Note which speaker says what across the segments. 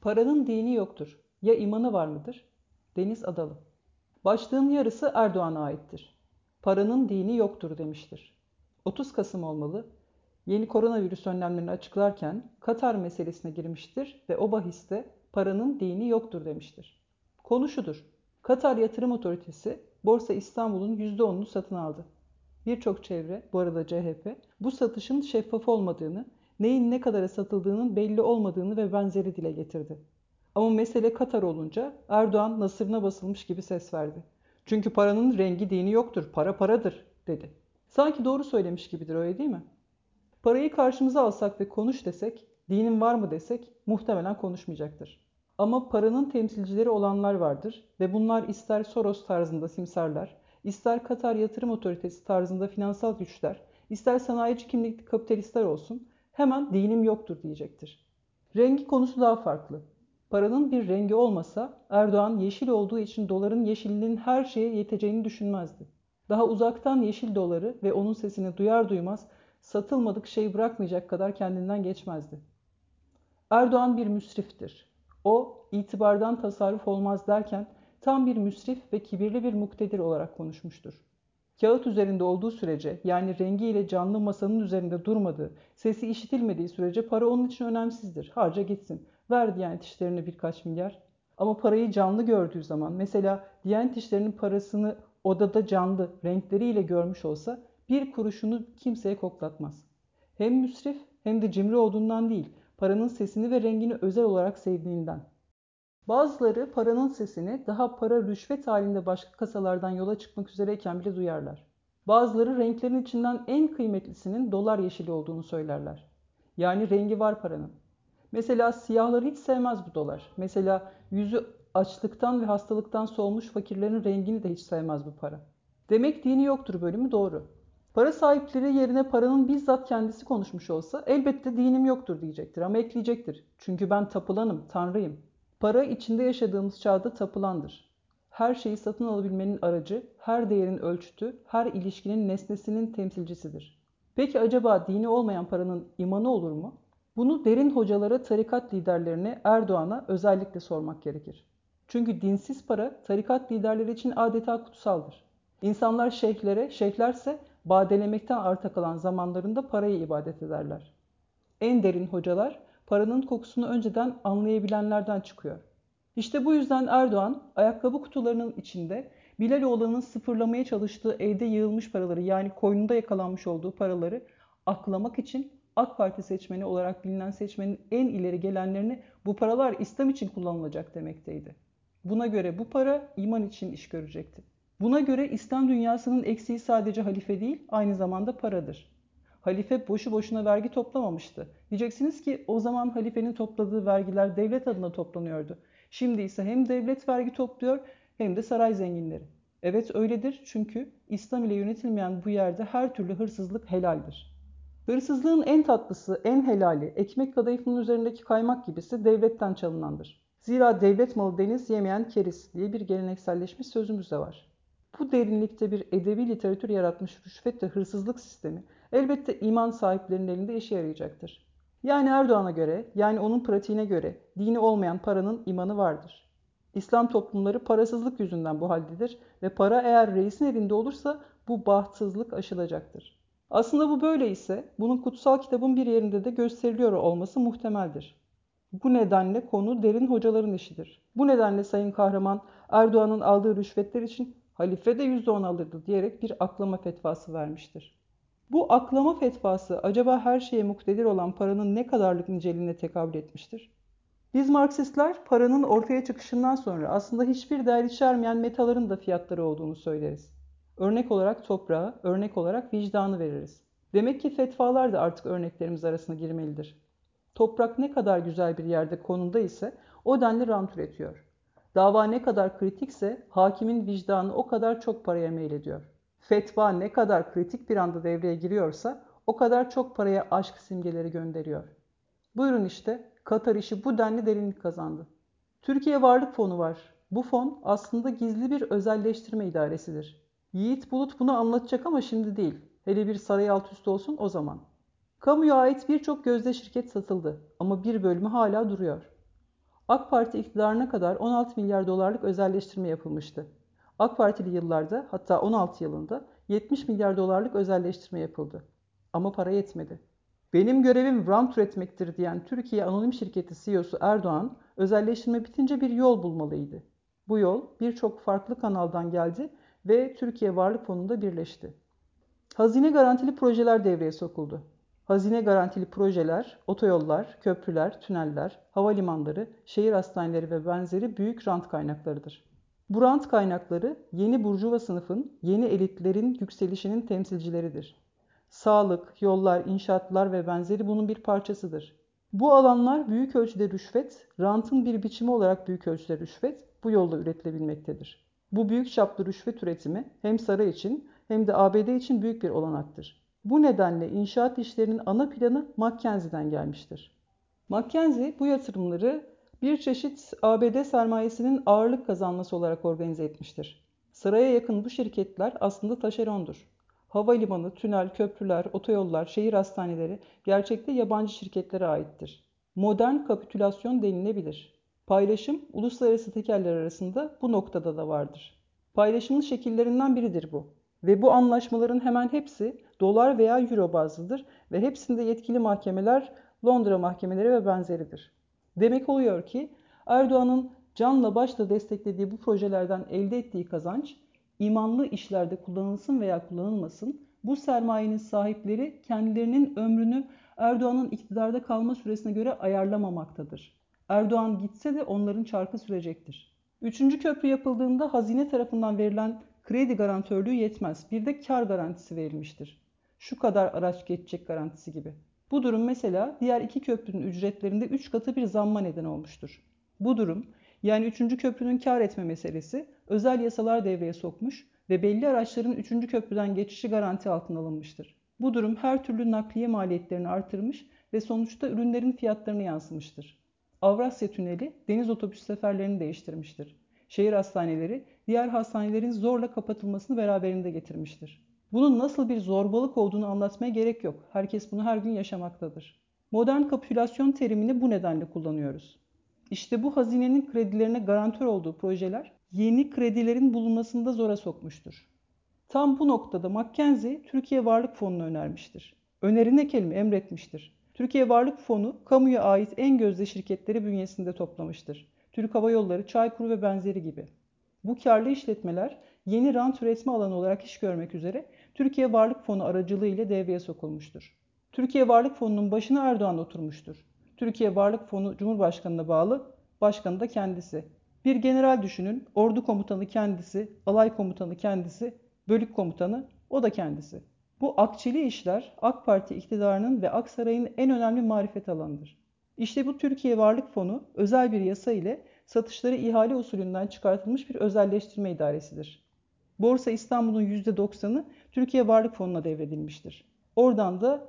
Speaker 1: Paranın dini yoktur. Ya imanı var mıdır? Deniz Adalı. Başlığın yarısı Erdoğan'a aittir. Paranın dini yoktur demiştir. 30 Kasım olmalı. Yeni koronavirüs önlemlerini açıklarken Katar meselesine girmiştir ve o bahiste paranın dini yoktur demiştir. Konu şudur. Katar Yatırım Otoritesi Borsa İstanbul'un %10'unu satın aldı. Birçok çevre, bu arada CHP, bu satışın şeffaf olmadığını, neyin ne kadara satıldığının belli olmadığını ve benzeri dile getirdi. Ama mesele Katar olunca Erdoğan nasırına basılmış gibi ses verdi. Çünkü paranın rengi dini yoktur, para paradır dedi. Sanki doğru söylemiş gibidir öyle değil mi? Parayı karşımıza alsak ve konuş desek, dinin var mı desek muhtemelen konuşmayacaktır. Ama paranın temsilcileri olanlar vardır ve bunlar ister Soros tarzında simsarlar, ister Katar Yatırım Otoritesi tarzında finansal güçler, ister sanayici kimlikli kapitalistler olsun hemen dinim yoktur diyecektir. Rengi konusu daha farklı. Paranın bir rengi olmasa Erdoğan yeşil olduğu için doların yeşilliğinin her şeye yeteceğini düşünmezdi. Daha uzaktan yeşil doları ve onun sesini duyar duymaz satılmadık şey bırakmayacak kadar kendinden geçmezdi. Erdoğan bir müsriftir. O itibardan tasarruf olmaz derken tam bir müsrif ve kibirli bir muktedir olarak konuşmuştur. Kağıt üzerinde olduğu sürece yani rengiyle canlı masanın üzerinde durmadığı, sesi işitilmediği sürece para onun için önemsizdir. Harca gitsin. Ver Diyanet İşleri'ne birkaç milyar. Ama parayı canlı gördüğü zaman mesela Diyanet İşleri'nin parasını odada canlı renkleriyle görmüş olsa bir kuruşunu kimseye koklatmaz. Hem müsrif hem de cimri olduğundan değil, paranın sesini ve rengini özel olarak sevdiğinden. Bazıları paranın sesini daha para rüşvet halinde başka kasalardan yola çıkmak üzereyken bile duyarlar. Bazıları renklerin içinden en kıymetlisinin dolar yeşili olduğunu söylerler. Yani rengi var paranın. Mesela siyahları hiç sevmez bu dolar. Mesela yüzü açlıktan ve hastalıktan solmuş fakirlerin rengini de hiç sevmez bu para. Demek dini yoktur bölümü doğru. Para sahipleri yerine paranın bizzat kendisi konuşmuş olsa elbette dinim yoktur diyecektir ama ekleyecektir. Çünkü ben tapılanım, tanrıyım. Para içinde yaşadığımız çağda tapılandır. Her şeyi satın alabilmenin aracı, her değerin ölçütü, her ilişkinin nesnesinin temsilcisidir. Peki acaba dini olmayan paranın imanı olur mu? Bunu derin hocalara, tarikat liderlerine, Erdoğan'a özellikle sormak gerekir. Çünkü dinsiz para tarikat liderleri için adeta kutsaldır. İnsanlar şeyhlere, şeyhlerse badelemekten arta kalan zamanlarında parayı ibadet ederler. En derin hocalar paranın kokusunu önceden anlayabilenlerden çıkıyor. İşte bu yüzden Erdoğan ayakkabı kutularının içinde Bilaloğlu'nun sıfırlamaya çalıştığı evde yığılmış paraları yani koynunda yakalanmış olduğu paraları aklamak için AK Parti seçmeni olarak bilinen seçmenin en ileri gelenlerini bu paralar İslam için kullanılacak demekteydi. Buna göre bu para iman için iş görecekti. Buna göre İslam dünyasının eksiği sadece halife değil, aynı zamanda paradır. Halife boşu boşuna vergi toplamamıştı. Diyeceksiniz ki o zaman halifenin topladığı vergiler devlet adına toplanıyordu. Şimdi ise hem devlet vergi topluyor hem de saray zenginleri. Evet öyledir çünkü İslam ile yönetilmeyen bu yerde her türlü hırsızlık helaldir. Hırsızlığın en tatlısı, en helali, ekmek kadayıfının üzerindeki kaymak gibisi devletten çalınandır. Zira devlet malı deniz yemeyen keriz diye bir gelenekselleşmiş sözümüz de var. Bu derinlikte bir edebi literatür yaratmış rüşvet ve hırsızlık sistemi elbette iman sahiplerinin elinde işe yarayacaktır. Yani Erdoğan'a göre, yani onun pratiğine göre dini olmayan paranın imanı vardır. İslam toplumları parasızlık yüzünden bu haldedir ve para eğer reisin elinde olursa bu bahtsızlık aşılacaktır. Aslında bu böyle ise bunun kutsal kitabın bir yerinde de gösteriliyor olması muhtemeldir. Bu nedenle konu derin hocaların işidir. Bu nedenle Sayın Kahraman Erdoğan'ın aldığı rüşvetler için halife de %10 alırdı diyerek bir aklama fetvası vermiştir. Bu aklama fetvası acaba her şeye muktedir olan paranın ne kadarlık niceliğine tekabül etmiştir? Biz Marksistler paranın ortaya çıkışından sonra aslında hiçbir değer içermeyen metaların da fiyatları olduğunu söyleriz. Örnek olarak toprağı, örnek olarak vicdanı veririz. Demek ki fetvalar da artık örneklerimiz arasına girmelidir. Toprak ne kadar güzel bir yerde konumda ise o denli rant üretiyor. Dava ne kadar kritikse hakimin vicdanı o kadar çok paraya meylediyor. Fetva ne kadar kritik bir anda devreye giriyorsa o kadar çok paraya aşk simgeleri gönderiyor. Buyurun işte Katar işi bu denli derinlik kazandı. Türkiye Varlık Fonu var. Bu fon aslında gizli bir özelleştirme idaresidir. Yiğit Bulut bunu anlatacak ama şimdi değil. Hele bir saray alt üst olsun o zaman. Kamuya ait birçok gözde şirket satıldı ama bir bölümü hala duruyor. AK Parti iktidarına kadar 16 milyar dolarlık özelleştirme yapılmıştı. AK Partili yıllarda hatta 16 yılında 70 milyar dolarlık özelleştirme yapıldı. Ama para yetmedi. Benim görevim rant üretmektir diyen Türkiye Anonim Şirketi CEO'su Erdoğan, özelleştirme bitince bir yol bulmalıydı. Bu yol birçok farklı kanaldan geldi ve Türkiye Varlık Fonu'nda birleşti. Hazine garantili projeler devreye sokuldu. Hazine garantili projeler, otoyollar, köprüler, tüneller, havalimanları, şehir hastaneleri ve benzeri büyük rant kaynaklarıdır. Bu rant kaynakları yeni burjuva sınıfın, yeni elitlerin yükselişinin temsilcileridir. Sağlık, yollar, inşaatlar ve benzeri bunun bir parçasıdır. Bu alanlar büyük ölçüde rüşvet, rantın bir biçimi olarak büyük ölçüde rüşvet bu yolla üretilebilmektedir. Bu büyük çaplı rüşvet üretimi hem saray için hem de ABD için büyük bir olanaktır. Bu nedenle inşaat işlerinin ana planı Mackenzie'den gelmiştir. Mackenzie bu yatırımları bir çeşit ABD sermayesinin ağırlık kazanması olarak organize etmiştir. Saraya yakın bu şirketler aslında taşerondur. Havalimanı, tünel, köprüler, otoyollar, şehir hastaneleri gerçekte yabancı şirketlere aittir. Modern kapitülasyon denilebilir. Paylaşım uluslararası tekerler arasında bu noktada da vardır. Paylaşımın şekillerinden biridir bu. Ve bu anlaşmaların hemen hepsi dolar veya euro bazlıdır ve hepsinde yetkili mahkemeler Londra mahkemeleri ve benzeridir. Demek oluyor ki Erdoğan'ın canla başla desteklediği bu projelerden elde ettiği kazanç imanlı işlerde kullanılsın veya kullanılmasın bu sermayenin sahipleri kendilerinin ömrünü Erdoğan'ın iktidarda kalma süresine göre ayarlamamaktadır. Erdoğan gitse de onların çarkı sürecektir. Üçüncü köprü yapıldığında hazine tarafından verilen kredi garantörlüğü yetmez. Bir de kar garantisi verilmiştir. Şu kadar araç geçecek garantisi gibi. Bu durum mesela diğer iki köprünün ücretlerinde 3 katı bir zamma neden olmuştur. Bu durum yani 3. köprünün kar etme meselesi özel yasalar devreye sokmuş ve belli araçların 3. köprüden geçişi garanti altına alınmıştır. Bu durum her türlü nakliye maliyetlerini artırmış ve sonuçta ürünlerin fiyatlarını yansımıştır. Avrasya Tüneli deniz otobüs seferlerini değiştirmiştir. Şehir hastaneleri diğer hastanelerin zorla kapatılmasını beraberinde getirmiştir. Bunun nasıl bir zorbalık olduğunu anlatmaya gerek yok. Herkes bunu her gün yaşamaktadır. Modern kapitülasyon terimini bu nedenle kullanıyoruz. İşte bu hazinenin kredilerine garantör olduğu projeler yeni kredilerin bulunmasında zora sokmuştur. Tam bu noktada Mackenzie Türkiye Varlık Fonu'nu önermiştir. Öneri ne kelime emretmiştir. Türkiye Varlık Fonu kamuya ait en gözde şirketleri bünyesinde toplamıştır. Türk Hava Yolları, Çaykur ve benzeri gibi. Bu karlı işletmeler yeni rant üretme alanı olarak iş görmek üzere Türkiye Varlık Fonu aracılığı ile devreye sokulmuştur. Türkiye Varlık Fonu'nun başına Erdoğan oturmuştur. Türkiye Varlık Fonu Cumhurbaşkanı'na bağlı, başkanı da kendisi. Bir general düşünün, ordu komutanı kendisi, alay komutanı kendisi, bölük komutanı o da kendisi. Bu akçeli işler AK Parti iktidarının ve Aksaray'ın en önemli marifet alanıdır. İşte bu Türkiye Varlık Fonu özel bir yasa ile satışları ihale usulünden çıkartılmış bir özelleştirme idaresidir. Borsa İstanbul'un %90'ı Türkiye Varlık Fonu'na devredilmiştir. Oradan da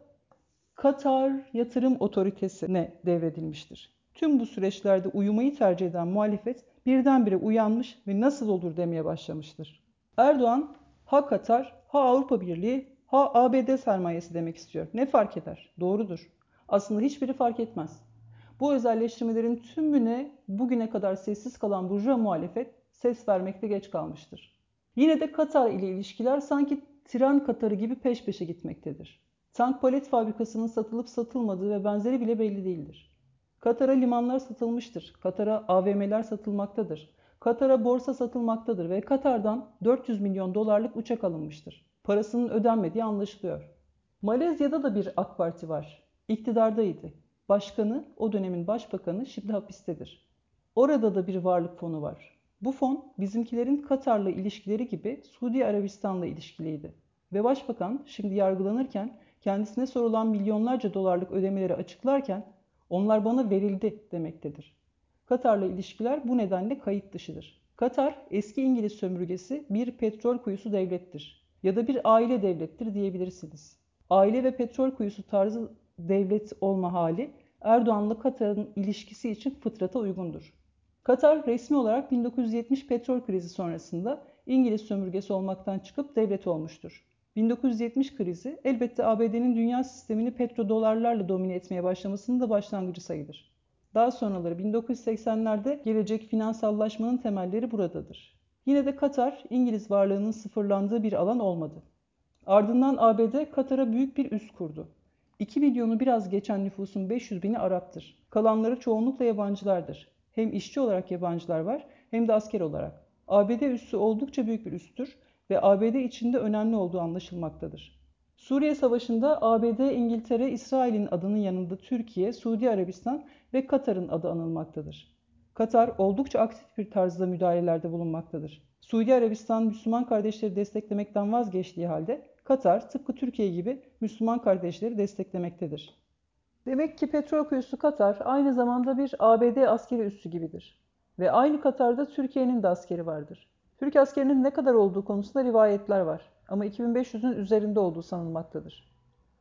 Speaker 1: Katar Yatırım Otoritesi'ne devredilmiştir. Tüm bu süreçlerde uyumayı tercih eden muhalefet birdenbire uyanmış ve nasıl olur demeye başlamıştır. Erdoğan ha Katar, ha Avrupa Birliği, ha ABD sermayesi demek istiyor. Ne fark eder? Doğrudur. Aslında hiçbiri fark etmez. Bu özelleştirmelerin tümüne bugüne kadar sessiz kalan burjuva muhalefet ses vermekte geç kalmıştır. Yine de Katar ile ilişkiler sanki tren Katarı gibi peş peşe gitmektedir. Tank palet fabrikasının satılıp satılmadığı ve benzeri bile belli değildir. Katar'a limanlar satılmıştır. Katar'a AVM'ler satılmaktadır. Katar'a borsa satılmaktadır ve Katar'dan 400 milyon dolarlık uçak alınmıştır. Parasının ödenmediği anlaşılıyor. Malezya'da da bir AK Parti var. İktidardaydı. Başkanı, o dönemin başbakanı şimdi hapistedir. Orada da bir varlık fonu var. Bu fon bizimkilerin Katar'la ilişkileri gibi Suudi Arabistan'la ilişkiliydi. Ve başbakan şimdi yargılanırken kendisine sorulan milyonlarca dolarlık ödemeleri açıklarken onlar bana verildi demektedir. Katar'la ilişkiler bu nedenle kayıt dışıdır. Katar eski İngiliz sömürgesi bir petrol kuyusu devlettir ya da bir aile devlettir diyebilirsiniz. Aile ve petrol kuyusu tarzı devlet olma hali Erdoğan'la Katar'ın ilişkisi için fıtrata uygundur. Katar resmi olarak 1970 petrol krizi sonrasında İngiliz sömürgesi olmaktan çıkıp devlet olmuştur. 1970 krizi elbette ABD'nin dünya sistemini petrodolarlarla domine etmeye başlamasının da başlangıcı sayılır. Daha sonraları 1980'lerde gelecek finansallaşmanın temelleri buradadır. Yine de Katar, İngiliz varlığının sıfırlandığı bir alan olmadı. Ardından ABD Katar'a büyük bir üs kurdu. 2 milyonu biraz geçen nüfusun 500 bini Arap'tır. Kalanları çoğunlukla yabancılardır. Hem işçi olarak yabancılar var hem de asker olarak. ABD üssü oldukça büyük bir üstür ve ABD içinde önemli olduğu anlaşılmaktadır. Suriye Savaşı'nda ABD, İngiltere, İsrail'in adının yanında Türkiye, Suudi Arabistan ve Katar'ın adı anılmaktadır. Katar oldukça aktif bir tarzda müdahalelerde bulunmaktadır. Suudi Arabistan Müslüman kardeşleri desteklemekten vazgeçtiği halde Katar tıpkı Türkiye gibi Müslüman kardeşleri desteklemektedir. Demek ki petrol kuyusu Katar aynı zamanda bir ABD askeri üssü gibidir. Ve aynı Katar'da Türkiye'nin de askeri vardır. Türk askerinin ne kadar olduğu konusunda rivayetler var ama 2500'ün üzerinde olduğu sanılmaktadır.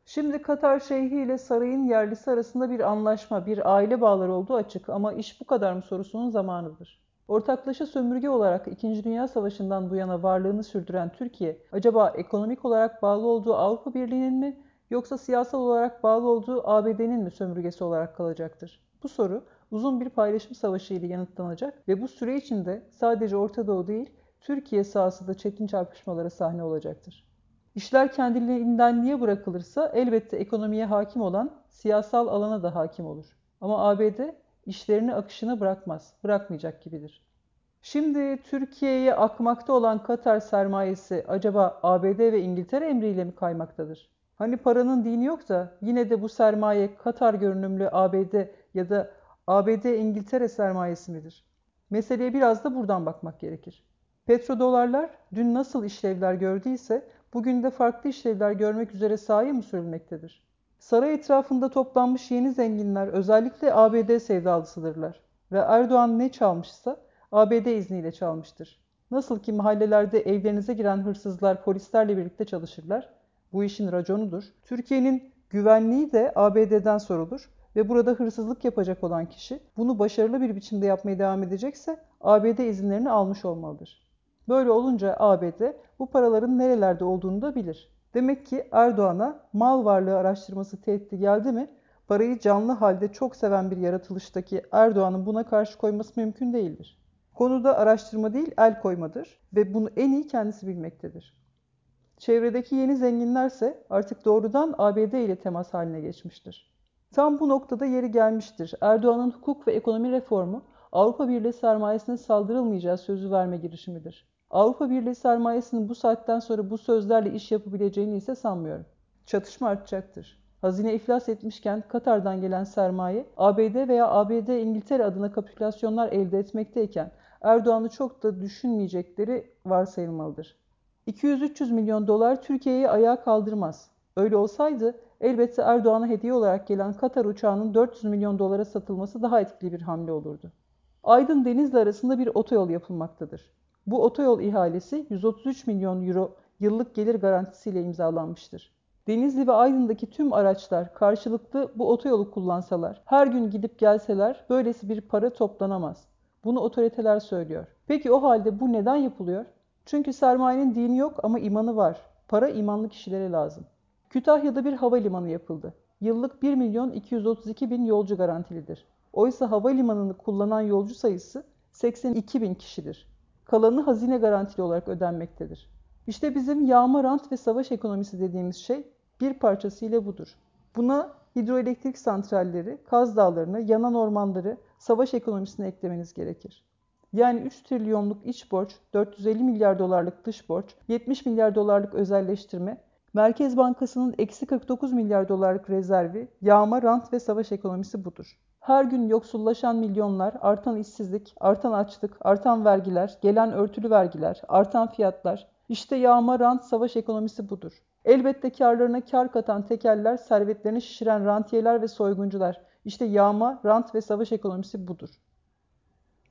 Speaker 1: Şimdi Katar Şeyhi ile sarayın yerlisi arasında bir anlaşma, bir aile bağları olduğu açık ama iş bu kadar mı sorusunun zamanıdır. Ortaklaşa sömürge olarak İkinci Dünya Savaşı'ndan bu yana varlığını sürdüren Türkiye, acaba ekonomik olarak bağlı olduğu Avrupa Birliği'nin mi yoksa siyasal olarak bağlı olduğu ABD'nin mi sömürgesi olarak kalacaktır? Bu soru uzun bir paylaşım savaşı ile yanıtlanacak ve bu süre içinde sadece Orta Doğu değil, Türkiye sahası da çetin çarpışmalara sahne olacaktır. İşler kendiliğinden niye bırakılırsa elbette ekonomiye hakim olan siyasal alana da hakim olur. Ama ABD işlerini akışına bırakmaz, bırakmayacak gibidir. Şimdi Türkiye'ye akmakta olan Katar sermayesi acaba ABD ve İngiltere emriyle mi kaymaktadır? Hani paranın dini yok da yine de bu sermaye Katar görünümlü ABD ya da ABD İngiltere sermayesi midir? Meseleye biraz da buradan bakmak gerekir. Petrodolarlar dün nasıl işlevler gördüyse bugün de farklı işlevler görmek üzere sahaya mı sürülmektedir? Saray etrafında toplanmış yeni zenginler özellikle ABD sevdalısıdırlar. Ve Erdoğan ne çalmışsa ABD izniyle çalmıştır. Nasıl ki mahallelerde evlerinize giren hırsızlar polislerle birlikte çalışırlar. Bu işin raconudur. Türkiye'nin güvenliği de ABD'den sorulur ve burada hırsızlık yapacak olan kişi bunu başarılı bir biçimde yapmaya devam edecekse ABD izinlerini almış olmalıdır. Böyle olunca ABD bu paraların nerelerde olduğunu da bilir. Demek ki Erdoğan'a mal varlığı araştırması tehdidi geldi mi parayı canlı halde çok seven bir yaratılıştaki Erdoğan'ın buna karşı koyması mümkün değildir. Konuda araştırma değil el koymadır ve bunu en iyi kendisi bilmektedir. Çevredeki yeni zenginlerse artık doğrudan ABD ile temas haline geçmiştir. Tam bu noktada yeri gelmiştir. Erdoğan'ın hukuk ve ekonomi reformu Avrupa Birliği sermayesine saldırılmayacağı sözü verme girişimidir. Avrupa Birliği sermayesinin bu saatten sonra bu sözlerle iş yapabileceğini ise sanmıyorum. Çatışma artacaktır. Hazine iflas etmişken Katar'dan gelen sermaye ABD veya ABD İngiltere adına kapitülasyonlar elde etmekteyken Erdoğan'ı çok da düşünmeyecekleri varsayılmalıdır. 200-300 milyon dolar Türkiye'yi ayağa kaldırmaz. Öyle olsaydı elbette Erdoğan'a hediye olarak gelen Katar uçağının 400 milyon dolara satılması daha etkili bir hamle olurdu. Aydın Denizli arasında bir otoyol yapılmaktadır. Bu otoyol ihalesi 133 milyon euro yıllık gelir garantisiyle imzalanmıştır. Denizli ve Aydın'daki tüm araçlar karşılıklı bu otoyolu kullansalar, her gün gidip gelseler böylesi bir para toplanamaz. Bunu otoriteler söylüyor. Peki o halde bu neden yapılıyor? Çünkü sermayenin dini yok ama imanı var. Para imanlı kişilere lazım. Kütahya'da bir havalimanı yapıldı. Yıllık 1 milyon 232 bin yolcu garantilidir. Oysa havalimanını kullanan yolcu sayısı 82 bin kişidir. Kalanı hazine garantili olarak ödenmektedir. İşte bizim yağma, rant ve savaş ekonomisi dediğimiz şey bir parçasıyla budur. Buna hidroelektrik santralleri, Kaz Dağları'nı, yanan ormanları, savaş ekonomisine eklemeniz gerekir. Yani 3 trilyonluk iç borç, 450 milyar dolarlık dış borç, 70 milyar dolarlık özelleştirme, Merkez Bankası'nın eksi 49 milyar dolarlık rezervi, yağma, rant ve savaş ekonomisi budur. Her gün yoksullaşan milyonlar, artan işsizlik, artan açlık, artan vergiler, gelen örtülü vergiler, artan fiyatlar. İşte yağma, rant, savaş ekonomisi budur. Elbette karlarına kar katan tekeller, servetlerini şişiren rantiyeler ve soyguncular. İşte yağma, rant ve savaş ekonomisi budur.